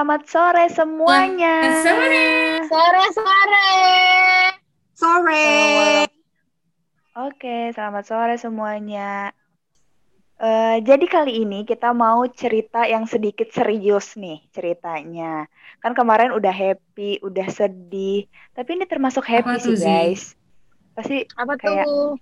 Selamat sore semuanya. Sore. Sore sore. Sore. Oke, selamat sore semuanya. Eh, jadi kali ini kita mau cerita yang sedikit serius nih ceritanya. Kan kemarin udah happy, udah sedih, tapi ini termasuk happy Apa sih guys. Pasti Apa Kayak- tuh?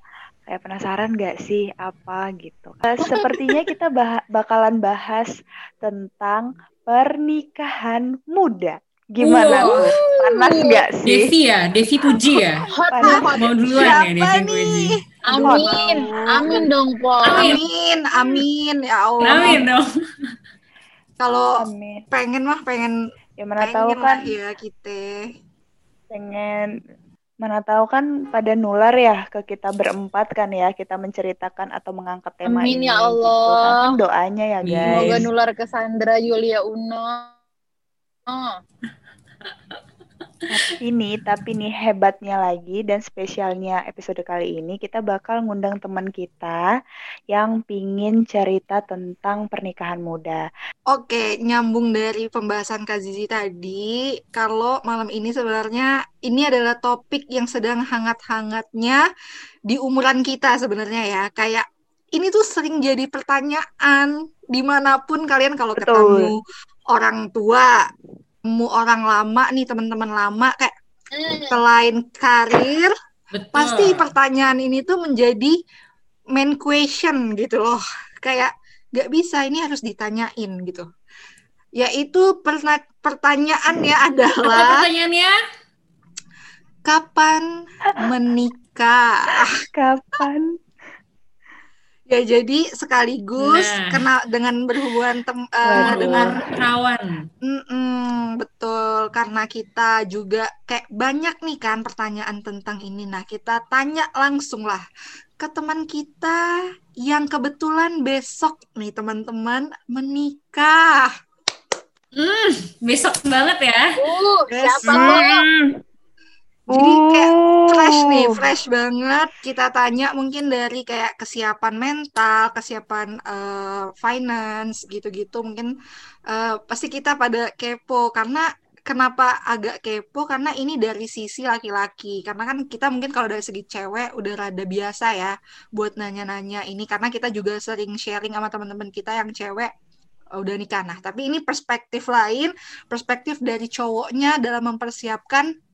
kayak penasaran gak sih apa gitu. Eh, sepertinya kita bah- bakalan bahas tentang pernikahan muda. Gimana Wow. tuh? Panas gak sih? Devi ya, Devi Puji ya. Hot Panas. hot. Mau duluan ya Siapa Devi nih? Puji. Amin. Amin dong, Po. Amin. Amin, amin ya Allah. Amin dong. Kalau pengen mah pengen Ya mana tahu pengen kan lah ya kita. pengen mana tahu kan pada nular ya ke kita berempat kan ya kita menceritakan atau mengangkat tema Amin ini ya gitu. Allah. Kan doanya ya Amin. guys. Semoga nular ke Sandra Yulia Uno. Oh. Nih, tapi nih hebatnya lagi dan spesialnya episode kali ini kita bakal ngundang teman kita yang pingin cerita tentang pernikahan muda. Oke, nyambung dari pembahasan Kak Zizi tadi, kalau malam ini sebenarnya ini adalah topik yang sedang hangat-hangatnya di umuran kita sebenarnya ya. Kayak ini tuh sering jadi pertanyaan di mana pun kalian kalau Betul. ketemu orang tua, ketemu orang lama nih teman-teman lama kayak Hmm. selain karir, Betul. pasti pertanyaan ini tuh menjadi main question gitu loh. Kayak gak bisa ini harus ditanyain gitu. Yaitu perna- pertanyaannya Apa adalah pertanyaannya? kapan menikah? Kapan? Ya jadi sekaligus Nah. kena dengan berhubungan tem- eh, Waduh. dengan Rawan. Mm-mm, betul karena kita juga kayak banyak nih kan pertanyaan tentang ini. Nah, kita tanya langsung lah ke teman kita yang kebetulan besok nih teman-teman menikah. Hmm, besok banget ya. Uh, siapa Hmm. tuh? Jadi kayak fresh nih, Uh, fresh banget. Kita tanya mungkin dari kayak kesiapan mental, kesiapan eh, finance gitu-gitu. Mungkin eh, pasti kita pada kepo karena kenapa agak kepo karena ini dari sisi laki-laki. Karena kan kita mungkin kalau dari segi cewek udah rada biasa ya buat nanya-nanya ini karena kita juga sering sharing sama teman-teman kita yang cewek eh, udah nikah. Nah, tapi ini perspektif lain, perspektif dari cowoknya dalam mempersiapkan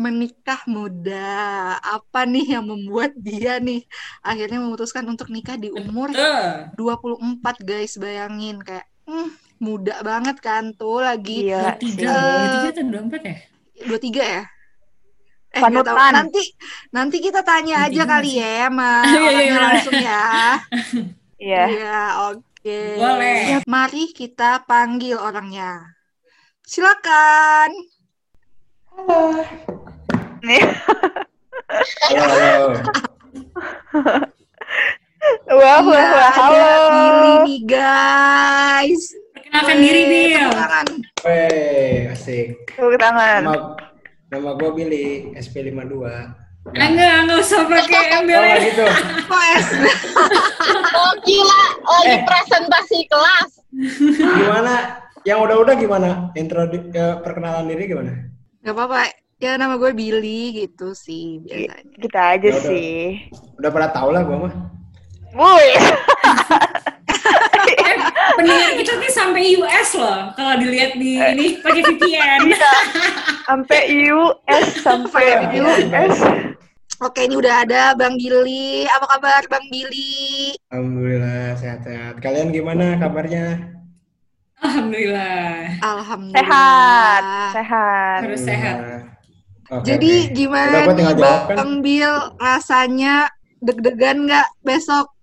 menikah muda. Apa nih yang membuat dia nih akhirnya memutuskan untuk nikah di umur Betul. 24 guys, bayangin kayak hmm, muda banget kan tuh lagi gila Tiga, sih. Eh, tiga atau dua empat ya? 23 ya? Eh, nggak tahu. Panutan. Nanti nanti kita tanya aja 23 kali ya sama Iya, iya, orangnya iya. langsung ya. Iya. Iya, oke. Boleh. Mari kita panggil orangnya. Silakan. Nih. Halo. Wah, wah, Iya, wah. Halo. Billy nih guys. Perkenalkan diri, Weh, Bil. tepuk tangan. Weh, asik. Tepuk tangan. Nama, nama gue Billy, SP52. Ah, Enggak, enggak usah pakai Oh, embel nggak ya. gitu. Oh. Oh, gila. Lagi Eh. presentasi kelas. Gimana? Yang udah-udah gimana? Intro di- eh, perkenalan diri gimana? Gak apa-apa. Ya nama gue Billy gitu sih biasanya. Kita aja Ya udah. sih. Udah pada tau lah gue mah. Woi. Eh, pendengar kita nih sampai US loh. Kalau dilihat di ini pakai VPN. Iya. Sampai US, Sampai US. Oke, ini udah ada Bang Billy. Apa kabar Bang Billy? Alhamdulillah sehat-sehat. Kalian gimana kabarnya? Alhamdulillah. Alhamdulillah. Sehat, sehat. Harus sehat. Alhamdulillah. Oke, Jadi oke. gimana nih kan? Bang Bill rasanya deg-degan nggak besok?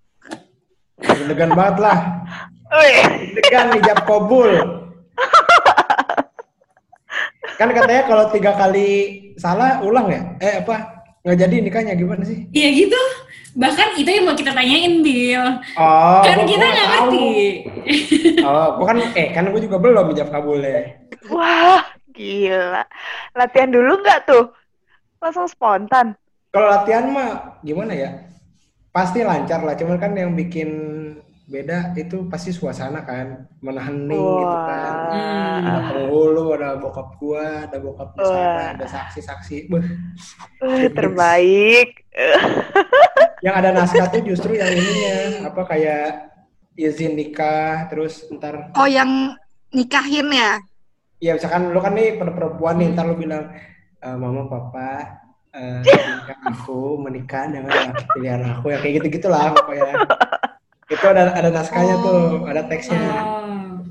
Deg-degan banget lah. Deg-degan ijab kabul. Kan katanya kalau tiga kali salah ulang ya? Eh apa? Nggak jadi nikahnya gimana sih? Iya gitu. Bahkan itu yang mau kita tanyain, Bill. Oh, kan gua- kita gua nggak ngerti. Oh, gua kan eh kan gue juga belum ijab kabulnya. Wah, gila. Latihan dulu nggak tuh? Langsung spontan. Kalau latihan mah gimana ya? Pasti lancar lah, cuman kan yang bikin beda itu pasti suasana kan menahan hening gitu kan Hmm. ada penghulu ada bokap gua ada bokap Wah. Sarah ada saksi-saksi terbaik. yang ada naskah tuh justru yang ininya apa kayak izin nikah terus ntar Oh yang nikahin ya? ya misalkan lu kan nih perempuan nih ntar lu bilang "Eh, mama papa eh, izinkan aku menikah dengan pilihan aku ya kayak gitu gitulah pokoknya itu ada ada naskahnya tuh ada teksnya Oh.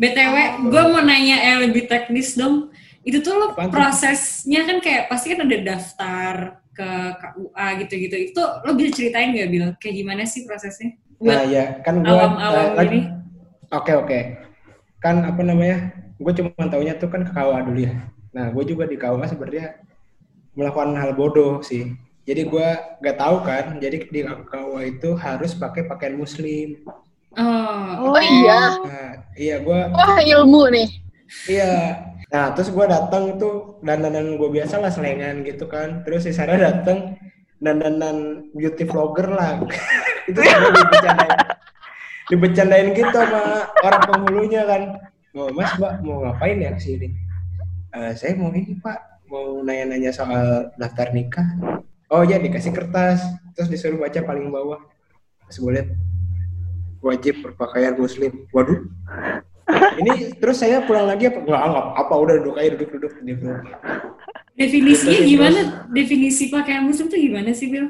BTW, gue mau nanya yang lebih teknis dong. Itu tuh lo Apaan prosesnya kan kayak pasti kan ada daftar ke KUA gitu-gitu. Itu lo bisa ceritain gak Bil? Kayak gimana sih prosesnya? nah Buat ya kan gua awam-awam eh, lagi ini. oke oke kan apa namanya gue cuma taunya tuh kan ke KUA dulu ya nah gue juga di KUA sebenarnya melakukan hal bodoh sih jadi gue gak tahu kan jadi di KUA itu harus pakai pakaian muslim Oh, Oh iya. nah, iya gue Wah ilmu nih. Iya. Nah, terus gue datang tuh dandanan gue biasa lah selengan gitu kan. Terus si Sarah datang dandanan beauty vlogger lah. itu semua dibecandain. Dibecandain gitu sama orang penghulunya kan. Oh, mas, mbak mau ngapain ya ke sini? "Eh, saya mau ini pak, mau nanya-nanya soal daftar nikah. Oh iya dikasih kertas, terus disuruh baca paling bawah. Terus gue wajib berpakaian muslim. Waduh, ini terus saya pulang lagi apa? Enggak, enggak apa, udah duduk aja duduk-duduk. Dia bilang, definisinya Terus- gimana? Definisi pakaian muslim tuh gimana sih Bil?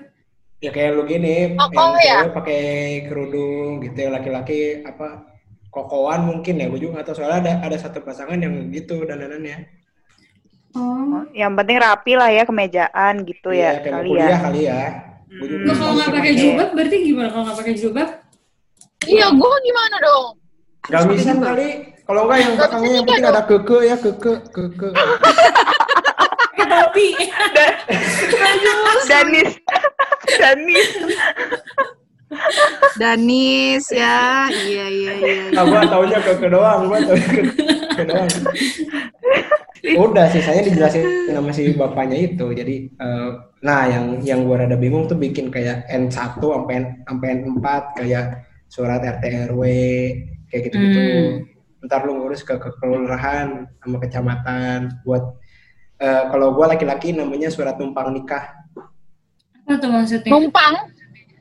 Ya kayak lu gini, Koko yang ya? cewek pakai kerudung gitu, yang laki-laki apa kokoan mungkin ya, gue juga nggak tahu soalnya ada ada satu pasangan yang gitu dandanannya. Oh. Yang penting rapi lah ya kemejaan gitu Iya, ya kali ya. kali ya. Hmm. Nggak kalau nggak pakai jilbab berarti gimana kalau nggak pakai jilbab? Iya, gue gimana dong? Gak bisa kali. Kalau enggak yang belakangnya yang penting ada keke ya keke keke. Topi. Danis. Danis. Danis ya, iya iya iya. Nah, gua taunya keke doang, gua taunya keke doang. Udah sih, saya dijelasin sama si bapaknya itu. Jadi, eh, nah yang yang gua rada bingung tuh bikin kayak N1 sampai N- sampai N4 kayak surat RT RW kayak gitu-gitu. Hmm. Ntar lu ngurus ke, ke kelurahan sama kecamatan buat eh, kalau gua laki-laki namanya surat numpang nikah. Apa tuh maksudnya? Numpang.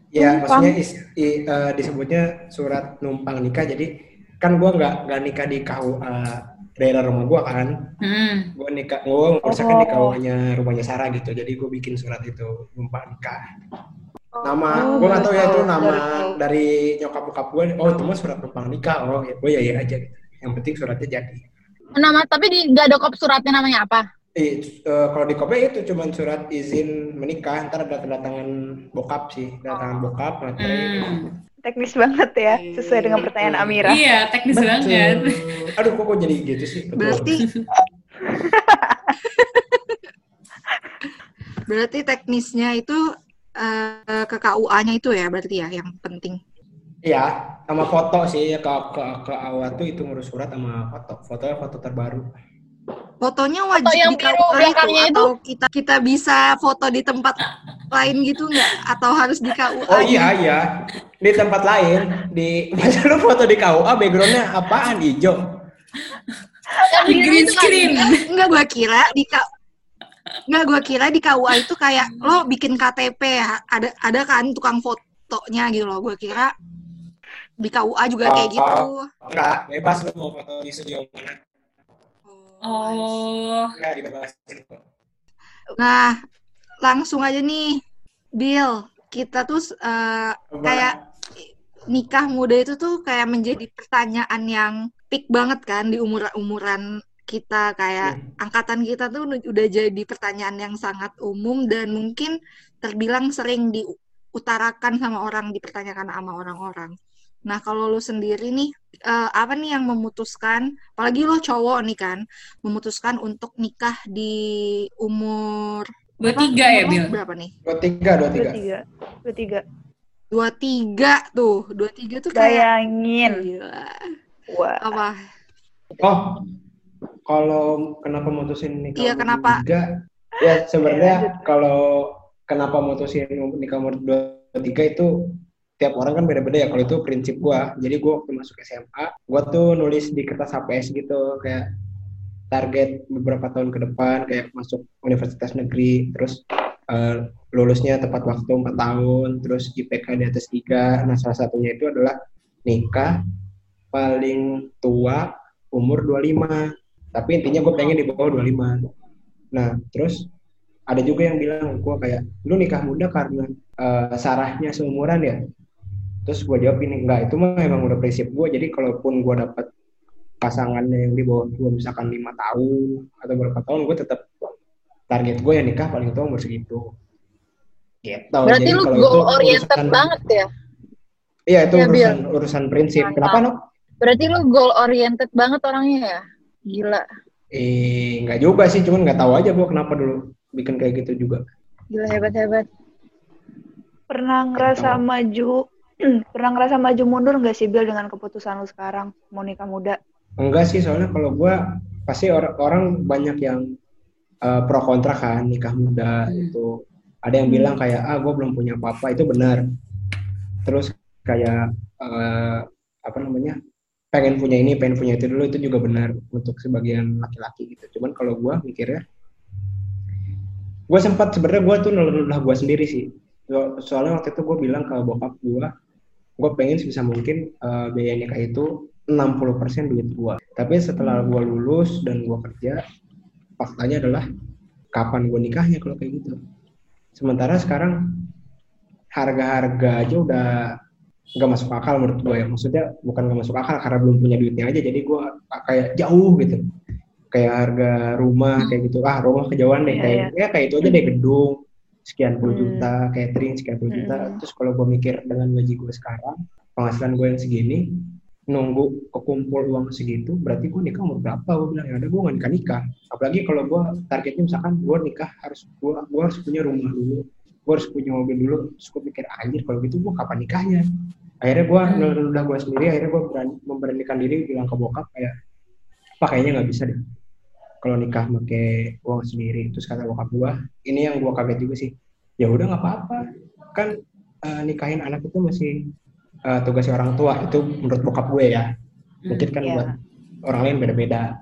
Ya, Numpang. maksudnya is- i- eh, disebutnya surat numpang nikah. Jadi kan gua nggak nggak nikah di KUA daerah rumah gua kan. Hmm. Gua nikah, ngurusnya di Oh. KUA-nya rumahnya Sarah gitu. Jadi gua bikin surat itu numpang nikah. Nama, Oh, gua nggak tahu ya itu nama dari nyokap bokap gua. Oh itu mah surat numpang nikah. Oh ya, gua ya ya aja. Gitu. Yang penting suratnya jadi. Nama tapi di nggak ada kop suratnya namanya apa? Eh, eh, kalau di kopi itu cuma surat izin menikah. Ntar ada tanda tangan bokap sih, tanda tangan bokap, materai. Hmm. Teknis banget ya, sesuai dengan pertanyaan Amira. Iya, teknis banget. Betul. Aduh, kok, kok jadi gitu sih? Betul. Berarti Berarti teknisnya itu eh, ke KUA-nya itu ya berarti ya yang penting. Iya, sama foto sih ya ke ke ke awal tuh itu ngurus surat sama foto. Fotonya foto terbaru. Fotonya wajib Foto yang di biru KUA itu belakangnya itu? atau kita kita bisa foto di tempat lain gitu nggak? Atau harus di KUA? Oh iya iya. Di tempat lain di masa lu foto di KUA backgroundnya apaan hijau? Yang Di green screen. Enggak gua kira di K Enggak gua kira di KUA itu kayak lo bikin KTP ya. Ada ada kan tukang fotonya gitu loh. Gua kira di KUA juga kayak gitu. Enggak, bebas lu mau foto di studio mana. Oh. Kok. Nah, langsung aja nih, Bill. Kita tuh eh, kayak nikah muda itu tuh kayak menjadi pertanyaan yang peak banget kan di umur-umuran kita kayak angkatan kita tuh udah jadi pertanyaan yang sangat umum dan mungkin terbilang sering diutarakan sama orang dipertanyakan sama orang-orang. Nah, kalau lu sendiri nih eh, apa nih yang memutuskan apalagi lo cowok nih kan memutuskan untuk nikah di umur Dua apa? tiga ya, Bil? Berapa nih? Dua tiga, dua Dua tiga. tiga. Dua tiga. Dua tiga tuh, dua tiga tuh kayak Bayangin. Gila. Wah. apa? Oh, kalau kenapa mutusin nikah Iya, umur kenapa? tiga? Ya sebenarnya lanjut. kalau kenapa mutusin nikah umur dua tiga itu tiap orang kan beda-beda ya kalau itu prinsip gue jadi gue waktu masuk SMA gue tuh nulis di kertas HPS gitu kayak target beberapa tahun ke depan kayak masuk universitas negeri terus uh, lulusnya tepat waktu 4 tahun terus IPK di atas tiga. Nah salah satunya itu adalah nikah paling tua umur 25 tapi intinya gue pengen di bawah 25 nah terus ada juga yang bilang gue kayak lu nikah muda karena uh, sarahnya seumuran ya terus gue jawab ini enggak itu mah emang udah prinsip gue jadi kalaupun gue dapat pasangannya yang di bawah gue misalkan lima tahun atau berapa tahun gue tetap target gue ya nikah paling tua umur segitu. Gitu. Berarti jadi, lu goal oriented urusan, banget ya? Iya itu ya, urusan biar. urusan prinsip. Mantap. kenapa no berarti lu goal oriented banget orangnya ya? Gila. Eh nggak juga sih cuman nggak tahu aja gue kenapa dulu bikin kayak gitu juga. Gila hebat hebat. Pernah ngerasa maju pernah ngerasa maju mundur nggak sih Bill dengan keputusan lu sekarang mau nikah muda? Enggak sih soalnya kalau gue pasti orang orang banyak yang uh, pro kontra kan nikah muda hmm. itu ada yang bilang kayak ah gue belum punya apa-apa itu benar. Terus kayak uh, apa namanya pengen punya ini pengen punya itu dulu itu juga benar untuk sebagian laki-laki gitu. Cuman kalau gue mikirnya gue sempat sebenarnya gue tuh nulah gue sendiri sih. Soalnya waktu itu gue bilang ke bokap gue gue pengen sebisa mungkin uh, biaya nikah itu 60% duit gue. Tapi setelah gue lulus dan gue kerja, faktanya adalah kapan gue nikahnya kalau kayak gitu. Sementara sekarang harga-harga aja udah nggak masuk akal menurut gue ya. Maksudnya bukan nggak masuk akal karena belum punya duitnya aja. Jadi gue kayak jauh gitu. Kayak harga rumah kayak gitu. Ah rumah kejauhan deh. Yeah, kayak yeah. ya kayak itu aja deh gedung sekian puluh hmm. juta, catering sekian puluh juta. Hmm. Terus kalau gue mikir dengan gaji gue sekarang, penghasilan gue yang segini, nunggu kekumpul uang segitu, berarti gue nikah umur berapa? Gue bilang, ya ada gue gak nikah nikah. Apalagi kalau gue targetnya misalkan gue nikah harus gue gue harus punya rumah dulu, gue harus punya mobil dulu. Terus gue pikir anjir kalau gitu gue kapan nikahnya? Akhirnya gue hmm. udah gue sendiri, akhirnya gue berani, memberanikan diri bilang ke bokap kayak, pak kayaknya nggak bisa deh kalau nikah pakai uang sendiri terus kata bokap gue ini yang gue kaget juga sih. Ya udah nggak apa-apa. Kan uh, nikahin anak itu masih uh, tugas orang tua. Itu menurut bokap gue ya. Mungkin kan yeah. buat orang lain beda-beda.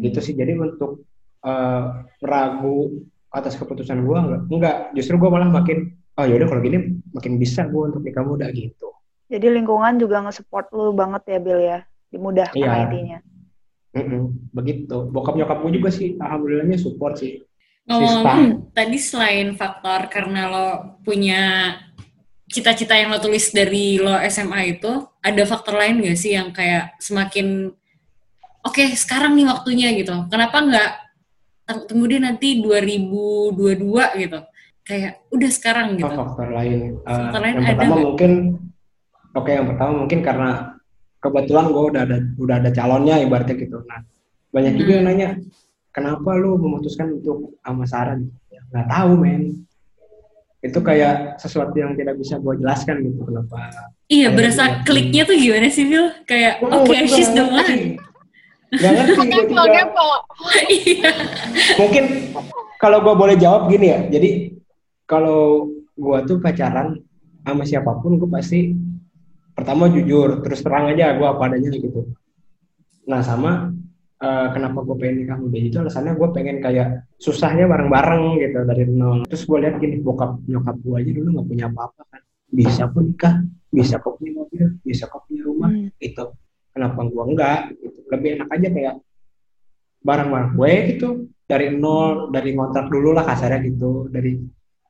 Gitu sih. Jadi untuk uh, ragu atas keputusan gue enggak enggak justru gue malah makin oh yaudah kalau gini makin bisa gue untuk nikah muda gitu. Jadi lingkungan juga nge-support lu banget ya Bill ya. Dimudahkan yeah. intinya Mm -mm, begitu. Bokap nyokap gue juga sih, alhamdulillahnya support sih. Ngomong tadi selain faktor karena lo punya cita-cita yang lo tulis dari lo SMA itu, ada faktor lain gak sih yang kayak semakin oke okay, sekarang nih waktunya gitu. Kenapa nggak tunggu deh nanti 2022 gitu? Kayak udah sekarang gitu. Oh, faktor lain. Uh, faktor lain yang ada pertama gak? mungkin, oke okay, yang pertama mungkin karena kebetulan gue udah ada udah ada calonnya ibaratnya gitu. Nah banyak juga yang hmm. nanya kenapa lu memutuskan untuk sama Sarah? Ya, nggak tahu men. Itu kayak sesuatu yang tidak bisa gue jelaskan gitu kenapa iya berasa kliknya tuh gimana sih Phil kayak oh, oke okay, she's the one. Gak ngerti gue juga. Iya. mungkin kalau gue boleh jawab gini ya. Jadi kalau gue tuh pacaran sama siapa pun gue pasti pertama jujur terus terang aja gue apa adanya gitu. Nah sama uh, kenapa gue pengen nikah muda itu alasannya gue pengen kayak susahnya bareng-bareng gitu dari nol. Terus gue lihat gini bokap nyokap gue aja dulu nggak punya apa-apa kan. Bisa kok nikah bisa kok punya mobil bisa kok punya rumah hmm. gitu. Kenapa gue enggak gitu. Lebih enak aja kayak bareng-bareng gue gitu dari nol dari kontrak dulu lah kasarnya gitu. Dari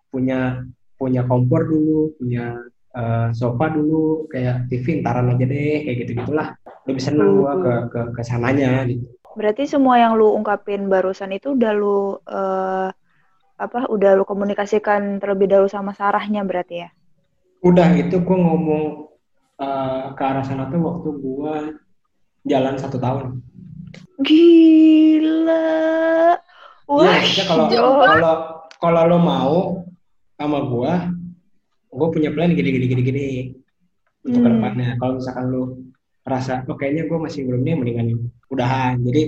punya punya kompor dulu punya uh, sofa dulu kayak TV ntaran aja deh kayak gitu gitulah lebih seneng gua ke ke ke sananya gitu. Berarti semua yang lu ungkapin barusan itu udah lu uh, apa udah lu komunikasikan terlebih dahulu sama Sarahnya berarti ya? Udah itu gua ngomong uh, ke arah sana tuh waktu gua jalan satu tahun. Gila. Wah ya, kalau kalau kalau lo mau sama gua gue punya plan gini gini gini gini untuk hmm. ke depannya kalau misalkan lu rasa oh kayaknya gue masih belum nih mendingan udahan jadi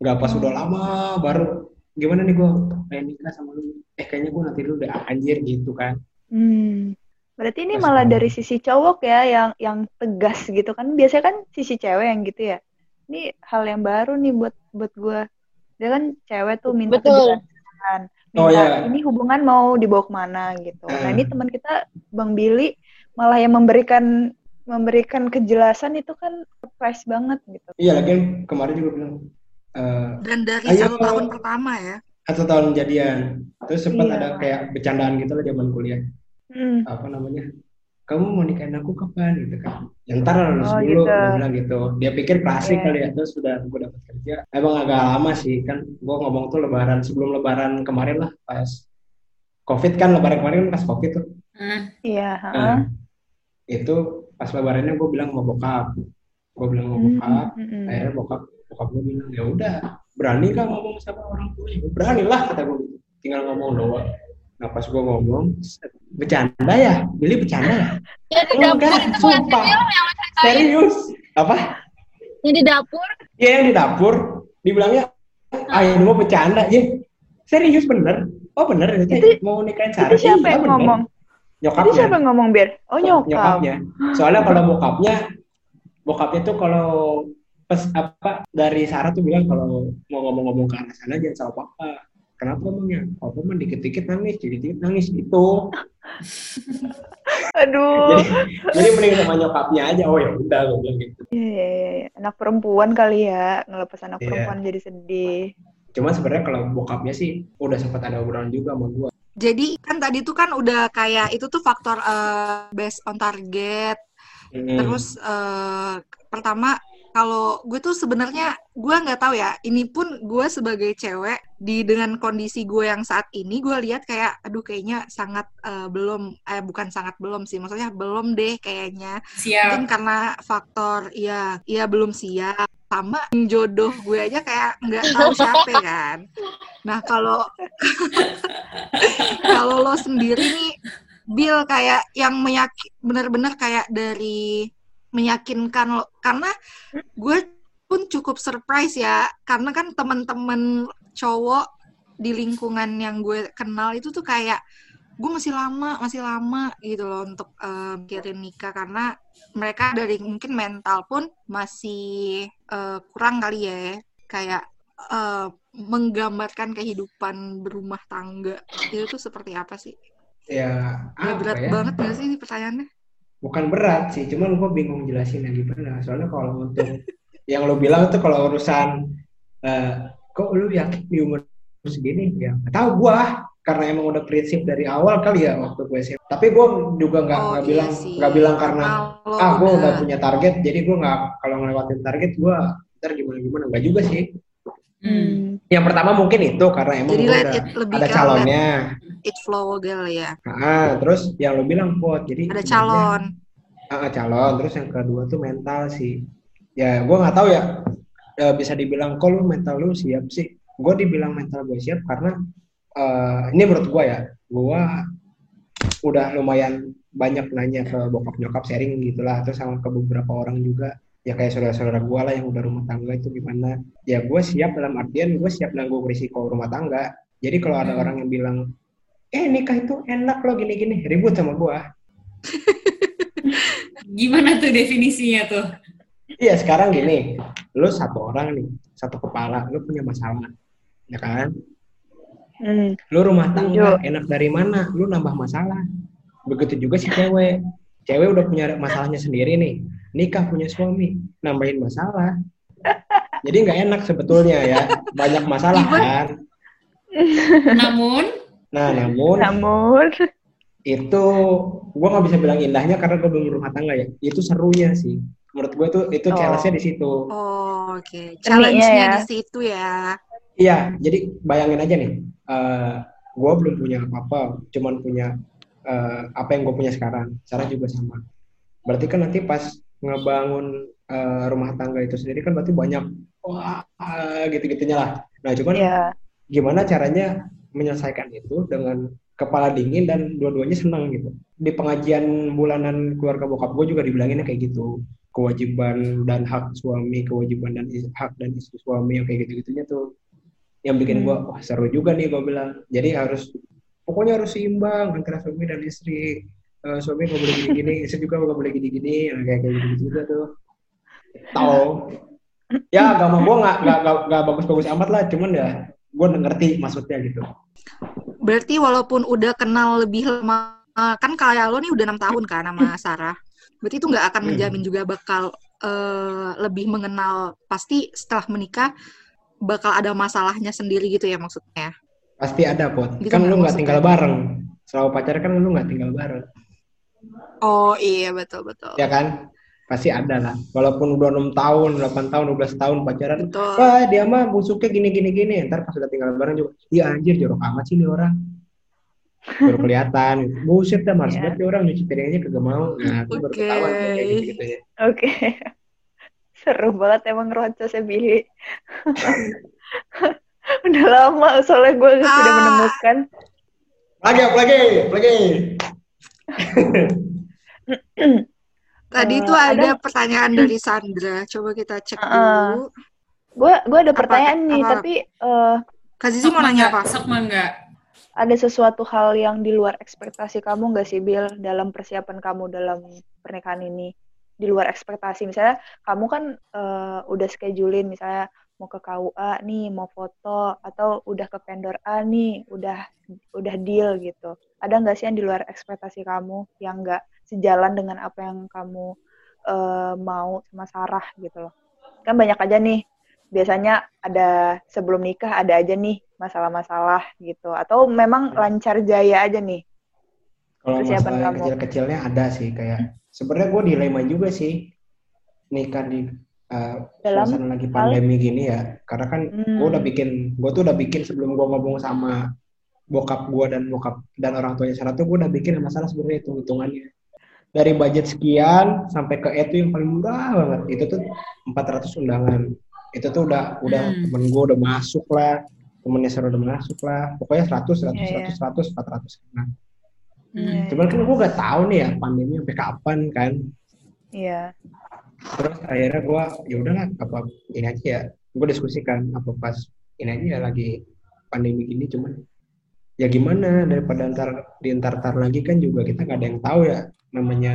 nggak pas udah lama baru gimana nih gue pengen nikah sama lu eh kayaknya gue nanti dulu udah anjir gitu kan hmm. Berarti ini Pas malah banget. dari sisi cowok ya yang yang tegas gitu kan. Biasanya kan sisi cewek yang gitu ya. Ini hal yang baru nih buat buat gua. Dia kan cewek tuh minta Betul. kejelasan. Oh, Minta iya. ini hubungan mau dibawa ke mana gitu. Nah, Eh. ini teman kita Bang Billy malah yang memberikan memberikan kejelasan itu kan surprise banget gitu. Iya lagi kemarin juga bilang eh, Dan dari Ayo. satu tahun pertama ya. satu tahun jadian. Terus sempat Iya. ada kayak bercandaan gitu lah zaman kuliah. Hmm. Apa namanya? Kamu mau nikahin aku kapan gitu kan? Ya ntar lah lulus Oh, dulu, gitu. bilang gitu. Dia pikir klasik Iya. kali ya. Terus sudah gue dapat kerja. Emang agak lama sih kan. Gue ngomong tuh lebaran sebelum lebaran kemarin lah pas covid kan lebaran kemarin kan pas covid tuh. Ah, Iya, Nah, heeh. itu pas lebarannya gue bilang mau bokap. Gue bilang mau Hmm, bokap. hmm, hmm. akhirnya bokap bokap gue bilang ya udah berani kan ngomong sama orang tua ya berani lah kata gue gitu. tinggal ngomong doang nah pas gue ngomong set, bercanda ya? Billy bercanda ya? Ya di dapur enggak itu sumpah. yang serius? Apa? Yang di dapur. ya yang di dapur. Dibilangnya ah ini mau bercanda? Ya serius bener. Oh bener itu, Itu- mau nikahin Sarah Itu siapa Iya, yang ngomong? nyokapnya. Itu siapa yang ngomong, Bir? Oh, nyokap. nyokapnya. Soalnya kalau bokapnya bokapnya tuh kalau pas apa dari Sarah tuh bilang kalau mau ngomong-ngomong ke anak sana jangan sama papa kenapa emangnya papa mah dikit-dikit nangis dikit-dikit nangis gitu Aduh. jadi jadi mending sama nyokapnya aja oh ya udah gue bilang gitu Iya, iya, iya. Anak perempuan kali ya, ngelepas anak Iya. perempuan jadi sedih. cuma sebenarnya kalau bokapnya sih udah sempat ada obrolan juga sama gue Jadi kan tadi tuh kan udah kayak itu tuh faktor eh, based on target. Hmm. Terus eh, pertama kalau gue tuh sebenarnya gue nggak tahu ya. Ini pun gue sebagai cewek di dengan kondisi gue yang saat ini gue lihat kayak aduh kayaknya sangat eh, belum eh bukan sangat belum sih. Maksudnya belum deh kayaknya. Mungkin siap. karena faktor ya ya belum siap sama jodoh gue aja kayak nggak tahu siapa kan. Nah kalau kalau lo sendiri nih Bill kayak yang meyakin benar-benar kayak dari meyakinkan lo. Karena gue pun cukup surprise ya. Karena kan teman-teman cowok di lingkungan yang gue kenal itu tuh kayak gue masih lama masih lama gitu loh untuk mikirin nikah. Karena mereka dari mungkin mental pun masih eh, kurang kali ya. Kayak eh, menggambarkan kehidupan berumah tangga. Itu tuh seperti apa sih? ya Ya, apa berat ya? banget gak sih ini pertanyaannya? Bukan berat sih cuman gue bingung jelasinnya gimana. Soalnya kalau untuk yang lo bilang tuh kalau urusan eh, kok lu yakin di umur segini? Ya tahu gue karena emang udah prinsip dari awal kali ya waktu gue SMA tapi gue juga nggak Oh, iya bilang sih. nggak bilang karena Kalau ah gue udah udah- punya target. Jadi gue nggak kalau ngelewatin target gue ntar gimana gimana nggak juga sih Hmm. yang pertama mungkin itu karena emang Jadi udah it lebih ada calonnya it flow kali ya. ah terus yang lo bilang pot jadi Ada calon. Ah, calon terus yang kedua tuh mental sih ya gue nggak tahu ya Eh, bisa dibilang kok lu mental lu siap sih gue dibilang mental gue siap karena eh, ini menurut gue ya gue udah lumayan banyak nanya ke bokap nyokap sharing gitulah terus sama ke beberapa orang juga ya kayak saudara-saudara gue lah yang udah rumah tangga itu gimana ya gue siap dalam artian gue siap nanggung risiko rumah tangga jadi kalau ada Hmm. orang yang bilang eh nikah itu enak loh gini-gini ribut sama gue Gimana tuh definisinya tuh? Iya sekarang gini, lu satu orang nih, satu kepala, lu punya masalah, ya kan? Hmm. Lu rumah tangga, Setuju. enak dari mana? Lu nambah masalah. Begitu juga si cewek, cewek udah punya masalahnya sendiri nih, nikah punya suami, nambahin masalah. Jadi nggak enak sebetulnya ya, banyak masalah kan. Namun, Nah namun Namun, itu gua nggak bisa bilang indahnya karena gue belum rumah tangga ya. Itu serunya sih. Menurut gue tuh itu Oh. challenge-nya di situ. Oh, oke. Seninya Challenge-nya ya. di situ ya. Iya, jadi bayangin aja nih, gue belum punya apa-apa, cuman punya eh, apa yang gue punya sekarang. Sarah juga sama. Berarti kan nanti pas ngebangun eh, rumah tangga itu sendiri kan berarti banyak wah ah, gitu-gitunya lah. Nah, cuman ya. gimana caranya menyelesaikan itu dengan kepala dingin dan dua-duanya senang gitu. Di pengajian bulanan keluarga bokap gue juga dibilanginnya kayak gitu. Kewajiban dan hak suami, kewajiban dan is- hak dan istri suami yang kayak gitu-gitunya tuh yang bikin Hmm. gue wah seru juga nih gue bilang. Jadi harus pokoknya harus seimbang antara suami dan istri. Eh, suami nggak boleh gini-gini, istri juga nggak boleh gini-gini, Nah, kayak kayak gitu juga tuh. Tahu? Ya agama gue nggak nggak bagus-bagus amat lah, cuman ya gue ngerti maksudnya gitu. Berarti walaupun udah kenal lebih lama, kan kayak lo nih udah enam tahun kan sama Sarah. Berarti itu nggak akan Hmm. menjamin juga bakal eh, lebih mengenal. Pasti setelah menikah bakal ada masalahnya sendiri gitu ya maksudnya. Pasti ada pot. Gitu kan nggak lu nggak tinggal bareng. Selama pacaran kan lu nggak tinggal bareng. Oh iya betul betul. ya kan pasti ada lah walaupun udah enam tahun 8 tahun 12 tahun pacaran Betul. wah dia mah busuknya gini gini gini ntar pas udah tinggal bareng juga iya anjir jorok amat sih nih orang baru kelihatan buset dah males Iya. banget nih orang nyuci piringnya kagak mau nah itu baru ketahuan kayak gitu gitu ya Oke. Seru banget emang rocosnya Billy. Udah lama soalnya gue sudah Ah. menemukan. lagi lagi lagi Tadi Eh, itu ada, ada- pertanyaan dari Sandra. Coba kita cek Ah, dulu. Gue gue ada Apa- pertanyaan nih, apa? tapi eh, Kak Zizi mau nanya apa? Sok ada sesuatu hal yang di luar ekspektasi kamu nggak sih, Bill, dalam persiapan kamu dalam pernikahan ini? Di luar ekspektasi, misalnya kamu kan eh, udah schedulein, misalnya mau ke KUA nih, mau foto, atau udah ke vendor A nih, udah udah deal gitu. Ada nggak sih yang di luar ekspektasi kamu yang nggak sejalan dengan apa yang kamu eh, mau sama Sarah gitu loh? Kan banyak aja nih, biasanya ada sebelum nikah ada aja nih masalah-masalah gitu atau memang lancar jaya aja nih kalau masalah kecil-kecilnya ada sih kayak sebenarnya gue dilema juga sih nikah di uh, Dalam suasana lagi pandemi gini ya karena kan Hmm. gue udah bikin gue tuh udah bikin sebelum gue ngomong sama bokap gue dan bokap dan orang tuanya Sarah tuh gue udah bikin masalah sebenarnya hitung hitungannya. Dari budget sekian sampai ke itu yang paling murah banget. Itu tuh 400 undangan. Itu tuh udah udah Hmm. temen gue udah masuk lah. Temennya Sarah udah masuk lah. Pokoknya 100 100 Iya, iya. 100 100 400 nah. Iya, cuman kan gue gak tahu nih ya pandemi sampai kapan kan. Iya terus akhirnya gue ya udahlah apa ini aja ya. Gue diskusikan apa pas ini aja ya lagi pandemi gini cuman ya gimana daripada ntar di ntar ntar lagi kan juga kita gak ada yang tahu ya namanya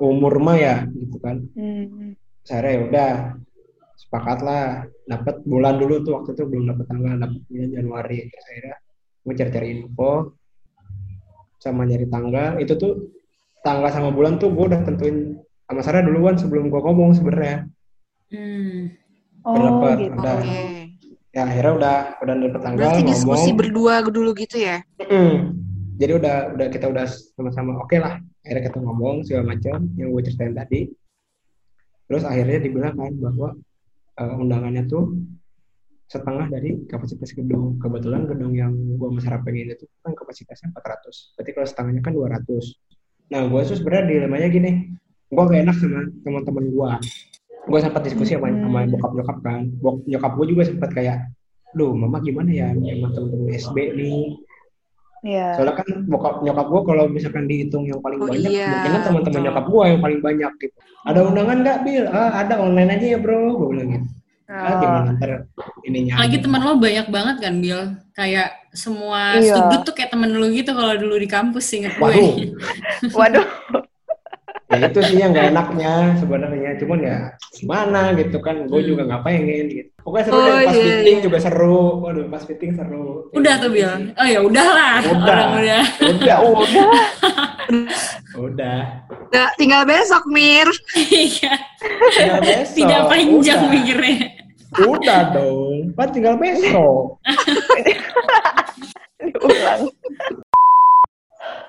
umur mah ya gitu kan. Hmm. saya ya udah sepakat lah dapat bulan dulu tuh waktu itu belum dapat tanggal dapat bulan Januari. Terus akhirnya gue cari-cari info sama nyari tanggal. Itu tuh tanggal sama bulan tuh gue udah tentuin sama Sarah duluan sebelum gue ngomong sebenarnya Hmm. oh Berdapat, gitu udah. Oke. ya akhirnya udah udah dapet tanggal Berarti ngomong diskusi berdua dulu gitu ya? Mm. jadi udah udah kita udah sama-sama oke lah akhirnya kita ngomong segala macam yang gue ceritain tadi terus akhirnya dibilang kan bahwa eh, undangannya tuh setengah dari kapasitas gedung kebetulan gedung yang gue masyarakat pengen itu kan kapasitasnya 400 berarti kalau setengahnya kan 200 nah gue tuh sebenarnya dilemanya gini gue gak enak sama teman-teman gue gue sempat diskusi sama, sama bokap nyokap kan Bok, nyokap gue juga sempat kayak Duh, mama gimana ya emang temen-temen SB nih Iya. Soalnya kan bokap nyokap gue kalau misalkan dihitung yang paling Oh banyak, iya, mungkin kan teman-teman nyokap gue yang paling banyak gitu. Ada undangan nggak, Bil? Ah, ada online aja ya, bro. Gue bilang gitu. Ah, Oh. gimana ntar ininya? Lagi teman lo banyak banget kan, Bill? Kayak semua Iya. sudut tuh kayak temen lo gitu kalau dulu di kampus, inget gue. Waduh, Waduh. Ya itu sih yang gak enaknya sebenarnya. Cuman ya gimana gitu kan, gue Hmm. juga nggak pengen gitu. Pokoknya seru Oh, deh, pas iya, fitting iya. juga seru. Waduh, pas fitting seru. Udah tuh, Bill. Oh ya udahlah. Udah. Orang udah. Udah, udah. udah. Nggak, tinggal besok, Mir. Iya. Tinggal besok. Tidak panjang Udah. mikirnya. Udah dong. Kan tinggal besok. Diulang.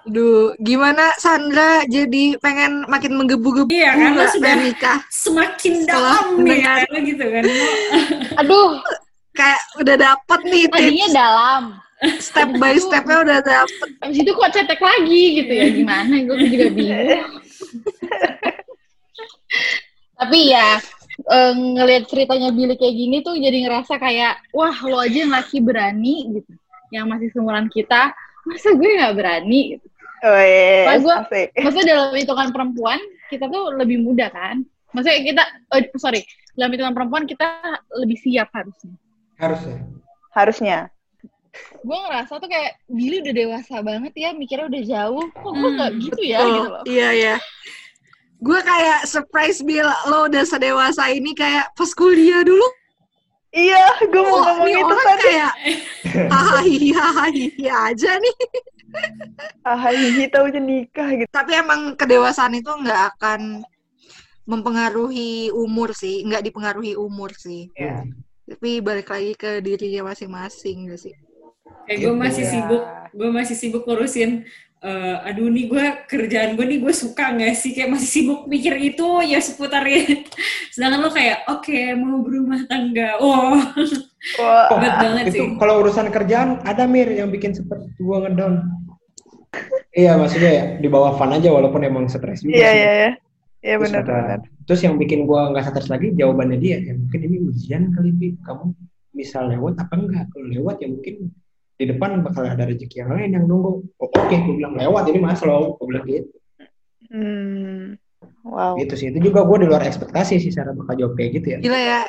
Duh, gimana Sandra jadi pengen makin menggebu-gebu Iya, karena sudah nikah? semakin dalam ya, gitu kan. Aduh, Kayak udah dapet nih tadinya tips dalam. step by stepnya udah dapet. Habis itu kok cetek lagi gitu ya. Gimana? Gue juga bingung. Tapi ya, eh, ngelihat ceritanya Billy kayak gini tuh jadi ngerasa kayak, wah lo aja yang laki berani gitu. Yang masih seumuran kita, masa gue nggak berani gitu. Oh, yes, Pas gua- asik. Maksudnya dalam hitungan perempuan, kita tuh lebih muda kan? Maksudnya kita, oh, sorry, dalam hitungan perempuan kita lebih siap harusnya. Harus ya. Harusnya. gue ngerasa tuh kayak Billy udah dewasa banget ya, mikirnya udah jauh. Kok gue Hmm, nggak gitu ya? Gitu loh. iya iya. Gue kayak surprise Bill lo udah sedewasa ini kayak pas kuliah dulu. Iya, gue mau ngomong itu tadi. kayak hahaha hahaha aja nih. Ah, hihi taunya nikah gitu. Tapi emang kedewasaan itu nggak akan mempengaruhi umur sih, nggak dipengaruhi umur sih. Ya. Tapi balik lagi ke dirinya masing-masing gak sih? Kayak gue Gitu masih ya. sibuk, gue masih sibuk ngurusin. Eh, aduh nih gue kerjaan gue nih gue suka nggak sih kayak masih sibuk mikir itu ya seputar ya. Sedangkan lo kayak oke mau berumah tangga, wow Wah, berat banget itu sih. kalau urusan kerjaan ada mir yang bikin seperti gua ngedown iya maksudnya ya di bawah fun aja walaupun emang stres juga iya iya iya. Iya Terus benar benar. terus yang bikin gua nggak stres lagi jawabannya dia ya mungkin ini ujian kali Pi. kamu bisa lewat apa enggak kalau lewat ya mungkin di depan bakal ada rezeki yang lain yang nunggu oh, oke gue bilang lewat ini mas lo gue bilang gitu Hmm. Wow. gitu sih itu juga gue di luar ekspektasi sih cara bakal jawab kayak gitu ya Gila ya.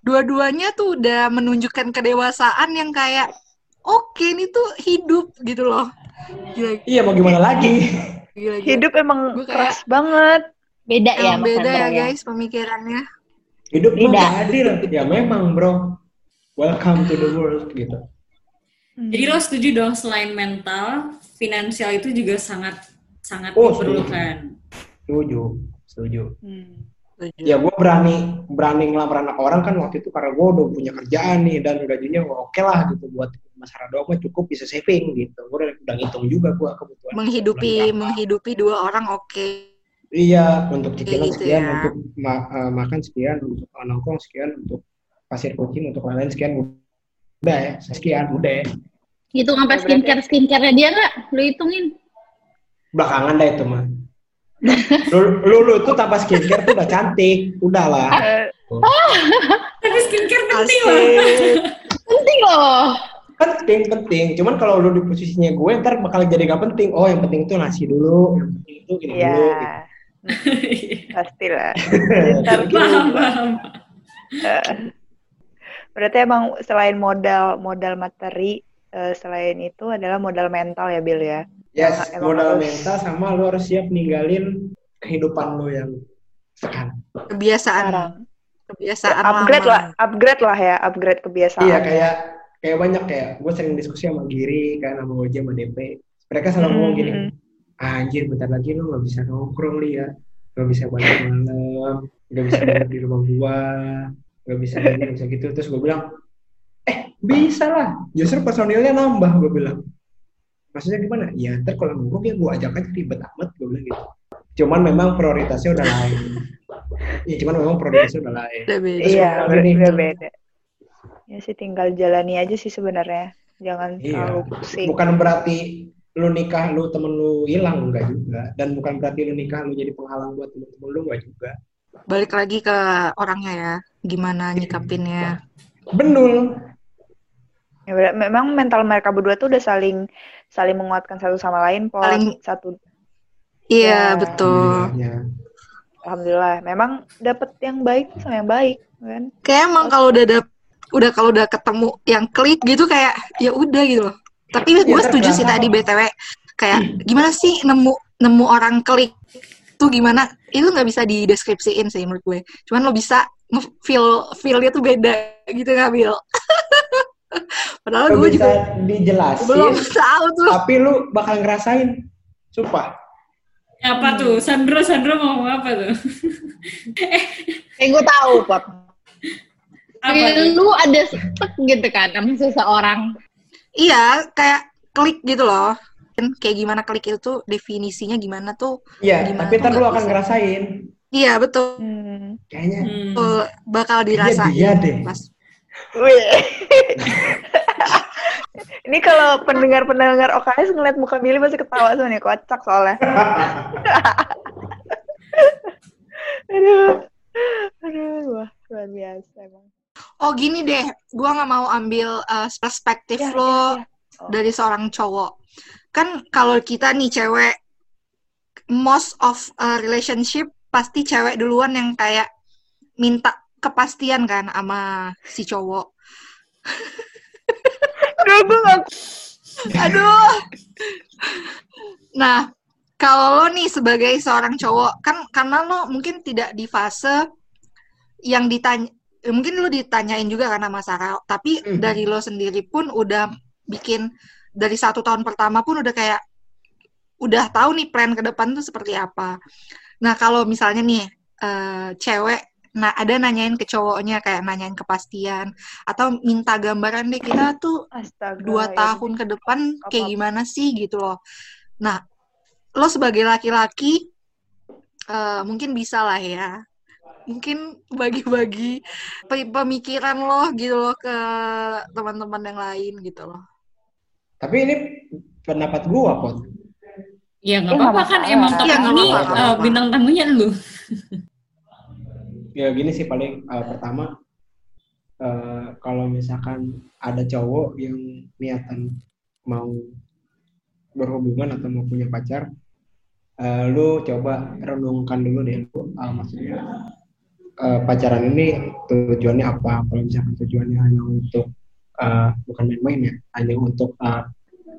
Dua-duanya tuh udah menunjukkan kedewasaan yang kayak oke ini tuh hidup gitu loh. Gila, iya mau gimana lagi gila, gila. Hidup emang Gue kayak- keras banget. Beda ya, beda ya Andra, guys pemikirannya. hidup nggak adil ya memang bro welcome to the world gitu Hmm. Jadi lo setuju dong selain mental, finansial itu juga sangat sangat Oh, diperlukan. setuju setuju Hmm. ya gue berani berani ngelamar anak orang kan waktu itu karena gue udah punya kerjaan nih dan gajinya oke lah gitu buat masyarakat doang mah cukup bisa saving gitu gue udah, udah ngitung juga gue kebutuhan Menghidupi menghidupi dua orang oke. iya untuk cicilan Gitu sekian ya. untuk ma- eh, makan sekian untuk nongkrong sekian untuk pasir kucing untuk lain-lain sekian udah ya sekian udah Hitung sampai Ya, berarti- skincare skincare-nya dia nggak? Lu hitungin. belakangan dah itu mah lu, lu, lu tuh tanpa skincare tuh udah cantik udah lah Eh, Tapi skincare penting loh. Penting loh. penting penting cuman kalau lu di posisinya gue ntar bakal jadi gak penting oh yang penting itu nasi dulu yang penting itu gini Iya. dulu gitu. Pastilah. Ntar paham, paham. Berarti emang selain modal modal materi, eh, selain itu adalah modal mental ya Bill ya. Yes, Emang- emang modal harus- mental sama lu harus siap ninggalin kehidupan lu yang sekarang. Kebiasaan. Sekarang. Kebiasaan upgrade lama. lah, upgrade lah ya, upgrade kebiasaan. Iya kayak kayak banyak kayak gue sering diskusi sama Giri kan sama Oja sama DP. Mereka selalu Mm, ngomong gini. "Ah, anjir bentar lagi lu nggak bisa nongkrong li ya, nggak bisa balik malam, nggak bisa di rumah gua, nggak bisa gini, nggak bisa gitu." Terus gue bilang, eh bisa lah, justru personilnya nambah gue bilang. Maksudnya gimana? Ya ntar kalau nongkrong ya gue ajak aja ribet amat gue bilang gitu. Cuman memang prioritasnya udah lain. Iya, cuman memang prioritasnya udah lain. Iya, udah beda. Ya sih tinggal jalani aja sih sebenarnya. Jangan Iya. terlalu pusing. bukan berarti lu nikah lu temen lu hilang enggak juga dan bukan berarti lu nikah lu jadi penghalang buat temen-temen lu enggak juga Balik lagi ke orangnya ya. Gimana nyikapinnya. benul Ya, memang mental mereka berdua tuh udah saling saling menguatkan satu sama lain, Pol. Saling- Satu Iya, Ya. betul. Alhamdulillahnya. alhamdulillah. Memang dapet yang baik sama yang baik, kan? Kayak emang kalau udah dap- udah kalau udah ketemu yang klik gitu kayak ya udah gitu loh. Tapi gue ntar setuju sih tadi. BTW kayak gimana sih nemu nemu orang klik tuh gimana? Itu nggak bisa dideskripsiin sih menurut gue. Cuman lo bisa feel feelnya tuh beda gitu nggak Bil? Padahal gue bisa juga dijelasin belum tahu tuh. tapi lu bakal ngerasain sumpah Apa tuh? Sandro, Sandro mau ngomong apa tuh? Eh, gue tahu, Pot. Lu ada stuck gitu kan sama seseorang. Iya, kayak klik gitu loh. Kan kayak gimana klik itu tuh definisinya gimana tuh? iya Gimana tapi tuh ntar lu nggak akan bisa. ngerasain Iya, betul. Hmm. kayaknya Hmm. Bakal dirasain dia deh. pas Wih. Ini kalau pendengar-pendengar OKS ngeliat muka Billy pasti ketawa nih, kocak soalnya. aduh, aduh, wah luar biasa emang. Oh gini deh, gua nggak mau ambil uh, perspektif Ya, lo ya, ya. Oh. dari seorang cowok. Kan kalau kita nih cewek, most of a relationship pasti cewek duluan yang kayak minta kepastian kan sama si cowok. Aduh, gue gak... Aduh. Nah, kalau lo nih sebagai seorang cowok, kan karena lo mungkin tidak di fase yang ditanya, mungkin lo ditanyain juga karena masalah, tapi Mhm. dari lo sendiri pun udah bikin dari satu tahun pertama pun udah kayak udah tahu nih plan ke depan tuh seperti apa. Nah, kalau misalnya nih eh, cewek nah ada nanyain ke cowoknya kayak nanyain kepastian atau minta gambaran deh kita tuh Astaga. dua ya tahun ke depan kayak gimana sih gitu loh. Nah, lo sebagai laki-laki eh, mungkin bisa lah ya. Mungkin bagi-bagi pe- pemikiran lo gitu loh ke teman-teman yang lain gitu loh. Tapi ini pendapat gua, Pot. Ya nggak Ya, apa-apa kan emang Ya, topik nggak ini apa-apa, nggak uh, bintang tamunya lu. Ya gini sih paling eh, pertama eh, kalau misalkan ada cowok yang niatan mau berhubungan atau mau punya pacar, eh, lu coba renungkan dulu deh lu eh, maksudnya eh, pacaran ini tujuannya apa? Kalau misalkan tujuannya hanya untuk eh, bukan main-main ya, hanya untuk eh,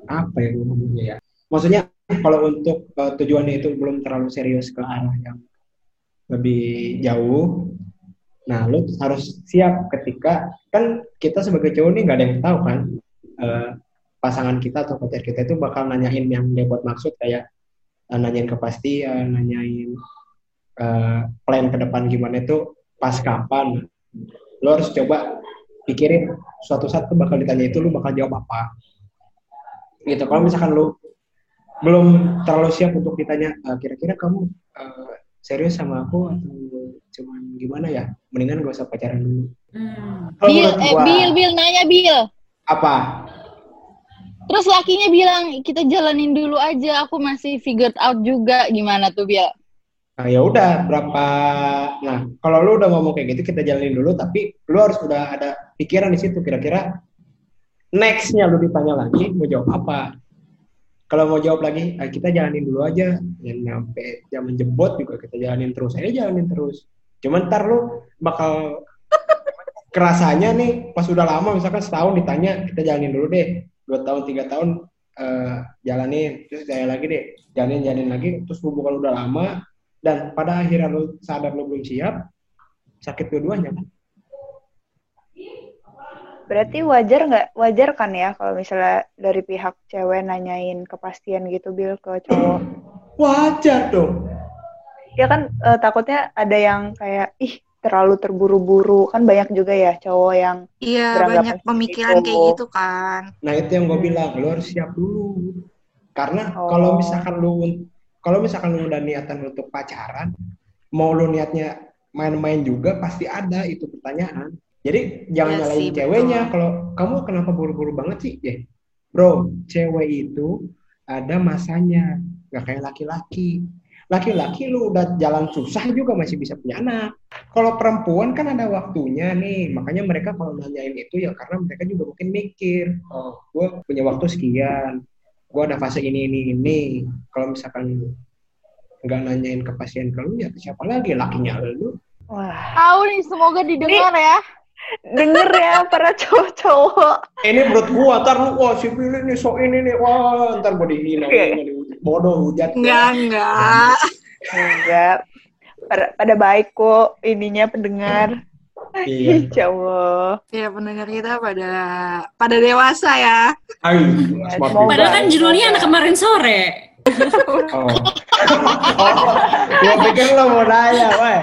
apa ya ngomongnya ya? Maksudnya kalau untuk eh, tujuannya itu belum terlalu serius ke arah yang lebih jauh. Nah, lu harus siap ketika kan kita sebagai cowok nih nggak ada yang tahu kan eh, pasangan kita atau pacar kita itu bakal nanyain yang dia buat maksud kayak eh, nanyain kepastian, nanyain eh, plan ke depan gimana itu pas kapan. Lu harus coba pikirin suatu saat tuh bakal ditanya itu lu bakal jawab apa. Gitu. Kalau misalkan lu belum terlalu siap untuk ditanya "Eh, kira-kira kamu eh, serius sama aku atau cuman gimana ya mendingan gak usah pacaran dulu Hmm. Kalau Bill, eh, gua, Bill, Bill, nanya Bill. apa Terus lakinya bilang, kita jalanin dulu aja, aku masih figured out juga. Gimana tuh, Bill? Nah ya udah berapa? Nah kalau lu udah ngomong kayak gitu kita jalanin dulu tapi lu harus udah ada pikiran di situ kira-kira nextnya lu ditanya lagi mau jawab apa? Kalau mau jawab lagi ah, kita jalanin dulu aja. Yang nyampe zaman jebot juga kita jalanin terus aja jalanin terus. Cuman ntar lu bakal kerasanya nih pas udah lama misalkan setahun ditanya kita jalanin dulu deh dua tahun tiga tahun eh, jalanin terus jalanin lagi deh jalanin jalanin lagi. Terus hubungan udah lama dan pada akhirnya lu sadar lu belum siap sakit dua-duanya kan Berarti wajar nggak? Wajar kan ya kalau misalnya dari pihak cewek nanyain kepastian gitu Bil ke cowok. wajar dong Ya kan eh, takutnya ada yang kayak ih terlalu terburu-buru kan banyak juga ya cowok yang Iya, banyak pemikiran kayak gitu kan. Nah itu yang gue bilang, lu harus siap dulu. Karena Oh. kalau misalkan lu kalau misalkan lu udah niatan untuk pacaran, mau lu niatnya main-main juga pasti ada itu pertanyaan. Jadi jangan Iya nyalain sih, ceweknya kalau kamu kenapa buru-buru banget sih? Ya, bro, cewek itu ada masanya, nggak kayak laki-laki. Laki-laki lu udah jalan susah juga masih bisa punya anak. Kalau perempuan kan ada waktunya nih, makanya mereka kalau nanyain itu ya karena mereka juga mungkin mikir, oh, gue punya waktu sekian, gue ada fase ini ini ini. Kalau misalkan nggak nanyain kepastian ke lu ya ke siapa lagi lakinya lu. wah Tahu nih, semoga didengar ya. denger ya para cowok-cowok. Ini menurut gua, ntar lu wah si Billy nih so ini nih, wah ntar gua dihina, dihujat. bodoh hujat. Enggak, enggak. Enggak. Pada, pada baik kok ininya pendengar. Iya. Insya Allah. Ya pendengar kita pada pada dewasa ya. Ay, Padahal kan judulnya anak kemarin sore. oh. oh. Gue pikir lo mau nanya, weh.